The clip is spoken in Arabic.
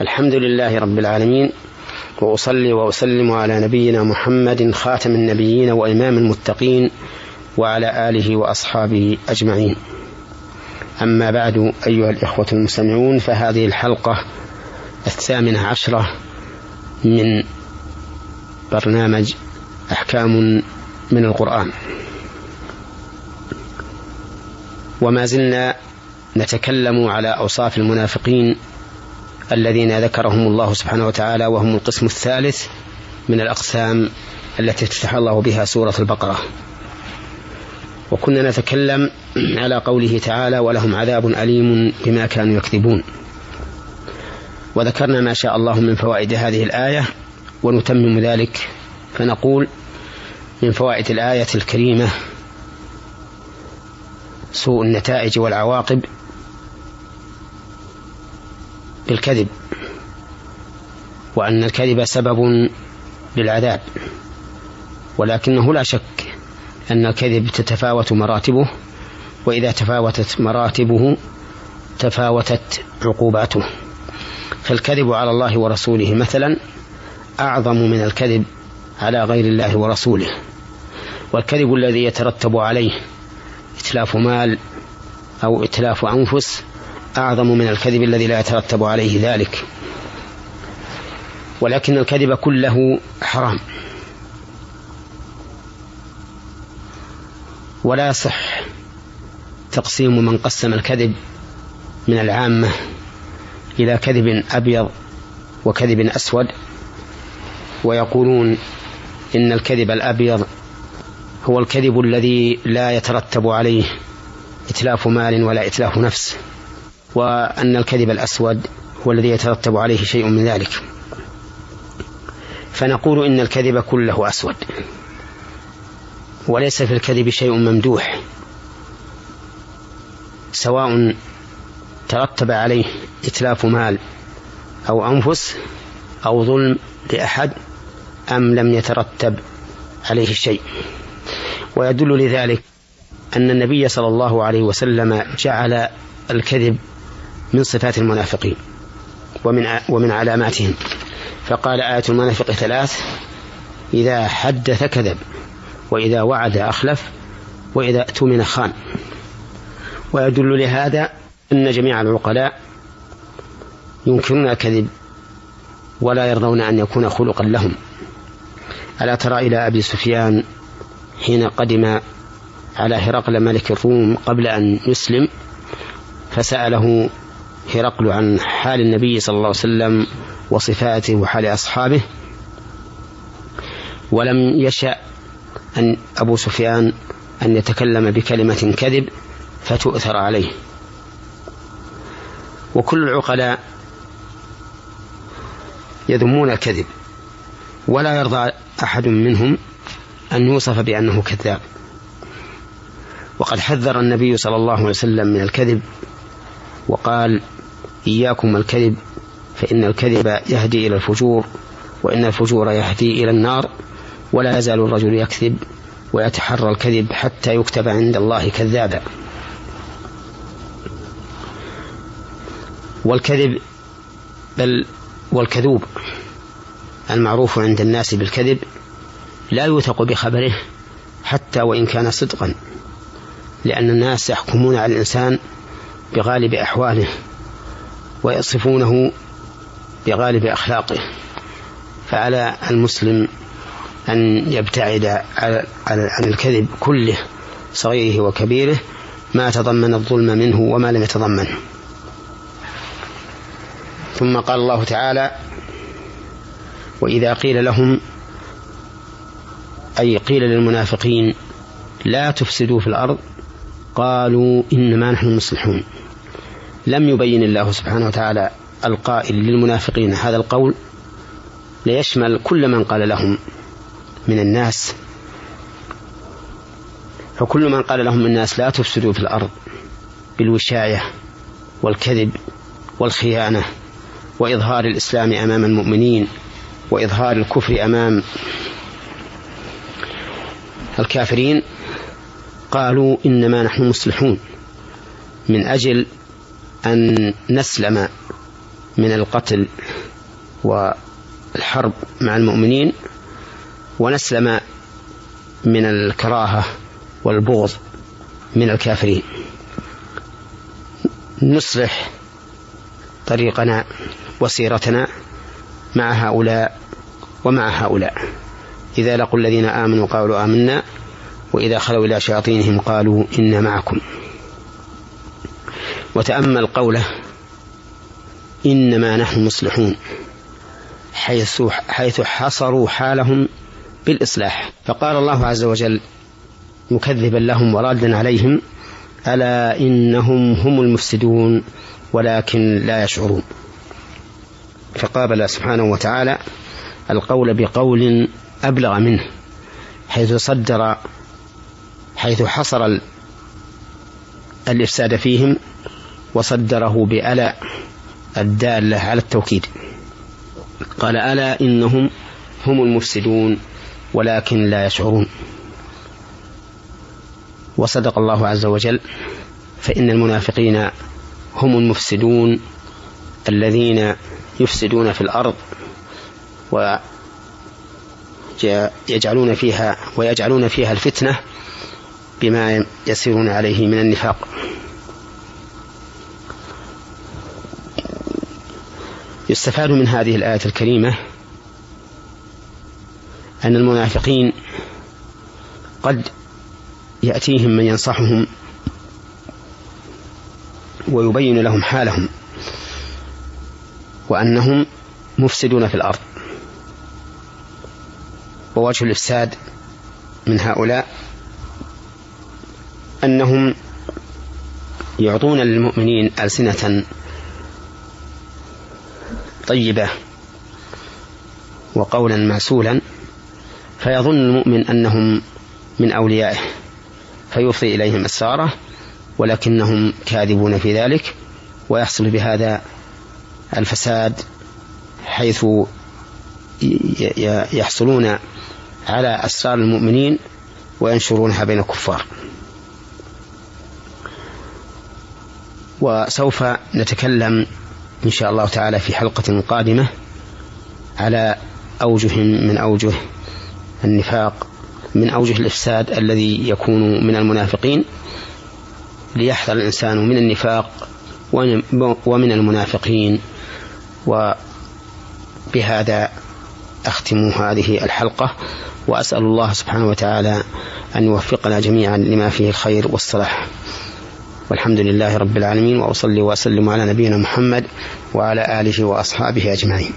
الحمد لله رب العالمين وأصلي وأسلم على نبينا محمد خاتم النبيين وإمام المتقين وعلى آله وأصحابه أجمعين. أما بعد أيها الإخوة المستمعون فهذه الحلقة الثامنة عشرة من برنامج أحكام من القرآن. وما زلنا نتكلم على أوصاف المنافقين الذين ذكرهم الله سبحانه وتعالى وهم القسم الثالث من الأقسام التي افتتح الله بها سورة البقرة. وكنا نتكلم على قوله تعالى ولهم عذاب أليم بما كانوا يكذبون. وذكرنا ما شاء الله من فوائد هذه الآية ونتمم ذلك. فنقول من فوائد الآية الكريمة سوء النتائج والعواقب بالكذب وأن الكذب سبب للعذاب ولكنه لا شك أن الكذب تتفاوت مراتبه وإذا تفاوتت مراتبه تفاوتت عقوباته. فالكذب على الله ورسوله مثلا أعظم من الكذب على غير الله ورسوله. والكذب الذي يترتب عليه إتلاف مال أو إتلاف أنفس أعظم من الكذب الذي لا يترتب عليه ذلك. ولكن الكذب كله حرام. ولا يصح تقسيم من قسم الكذب من العامة إلى كذب أبيض وكذب أسود. ويقولون إن الكذب الأبيض هو الكذب الذي لا يترتب عليه إتلاف مال ولا إتلاف نفس. وأن الكذب الأسود هو الذي يترتب عليه شيء من ذلك. فنقول إن الكذب كله أسود وليس في الكذب شيء ممدوح سواء ترتب عليه إتلاف مال أو أنفس أو ظلم لأحد أم لم يترتب عليه شيء. ويدل لذلك أن النبي صلى الله عليه وسلم جعل الكذب من صفات المنافقين ومن ومن علاماتهم. فقال آية المنافق ثلاث إذا حدث كذب وإذا وعد أخلف وإذا اؤتمن خان. ويدل لهذا أن جميع العقلاء ينكرون الكذب ولا يرضون أن يكون خلقا لهم. ألا ترى إلى أبي سفيان حين قدم على هرقل ملك الروم قبل أن يسلم فسأله هرقل عن حال النبي صلى الله عليه وسلم وصفاته وحال أصحابه. ولم يشأ أن أبو سفيان أن يتكلم بكلمة كذب فتؤثر عليه. وكل العقلاء يذمون الكذب ولا يرضى أحد منهم أن يوصف بأنه كذاب. وقد حذر النبي صلى الله عليه وسلم من الكذب وقال إياكم الكذب فإن الكذب يهدي إلى الفجور وإن الفجور يهدي إلى النار ولا يزال الرجل يكذب ويتحرى الكذب حتى يكتب عند الله كذابا. والكذب بل والكذوب المعروف عند الناس بالكذب لا يوثق بخبره حتى وإن كان صدقا لأن الناس يحكمون على الإنسان بغالب أحواله. ويصفونه بغالب أخلاقه فعلى المسلم أن يبتعد عن الكذب كله صغيره وكبيره ما تضمن الظلم منه وما لم يتضمنه ثم قال الله تعالى وإذا قيل لهم أي قيل للمنافقين لا تفسدوا في الأرض قالوا إنما نحن مصلحون لم يبين الله سبحانه وتعالى ألقائل للمنافقين هذا القول ليشمل كل من قال لهم من الناس. فكل من قال لهم الناس لا تفسدوا في الأرض بالوشاية والكذب والخيانة وإظهار الإسلام أمام المؤمنين وإظهار الكفر أمام الكافرين قالوا إنما نحن مصلحون من أجل أن نسلم من القتل والحرب مع المؤمنين ونسلم من الكراهة والبغض من الكافرين. نصلح طريقنا وسيرتنا مع هؤلاء ومع هؤلاء. إذا لقوا الذين آمنوا قالوا آمنا وإذا خلوا إلى شياطينهم قالوا إنا معكم. وتأمل قوله إنما نحن مصلحون حيث حيث حصروا حالهم بالإصلاح. فقال الله عز وجل مكذبا لهم ورادا عليهم ألا إنهم هم المفسدون ولكن لا يشعرون. فقابل سبحانه وتعالى القول بقول أبلغ منه حيث صدر حيث حصر الإفساد فيهم وصدره بألا الدالة على التوكيد. قال ألا إنهم هم المفسدون ولكن لا يشعرون. وصدق الله عز وجل فإن المنافقين هم المفسدون الذين يفسدون في الأرض ويجعلون فيها ويجعلون فيها الفتنة بما يسيرون عليه من النفاق. يستفاد من هذه الآية الكريمة أن المنافقين قد يأتيهم من ينصحهم ويبين لهم حالهم وأنهم مفسدون في الأرض. ووجه الإفساد من هؤلاء أنهم يعطون للمؤمنين ألسنة طيبة وقولا معسولا فيظن المؤمن أنهم من أوليائه فيفضي إليهم السارة ولكنهم كاذبون في ذلك ويحصل بهذا الفساد حيث يحصلون على أسرار المؤمنين وينشرونها بين الكفار. وسوف نتكلم إن شاء الله تعالى في حلقة قادمة على أوجه من أوجه النفاق من أوجه الإفساد الذي يكون من المنافقين ليحذر الإنسان من النفاق ومن المنافقين. وبهذا أختم هذه الحلقة وأسأل الله سبحانه وتعالى أن يوفقنا جميعا لما فيه الخير والصلاح. والحمد لله رب العالمين وأصلي وأسلم على نبينا محمد وعلى آله وأصحابه أجمعين.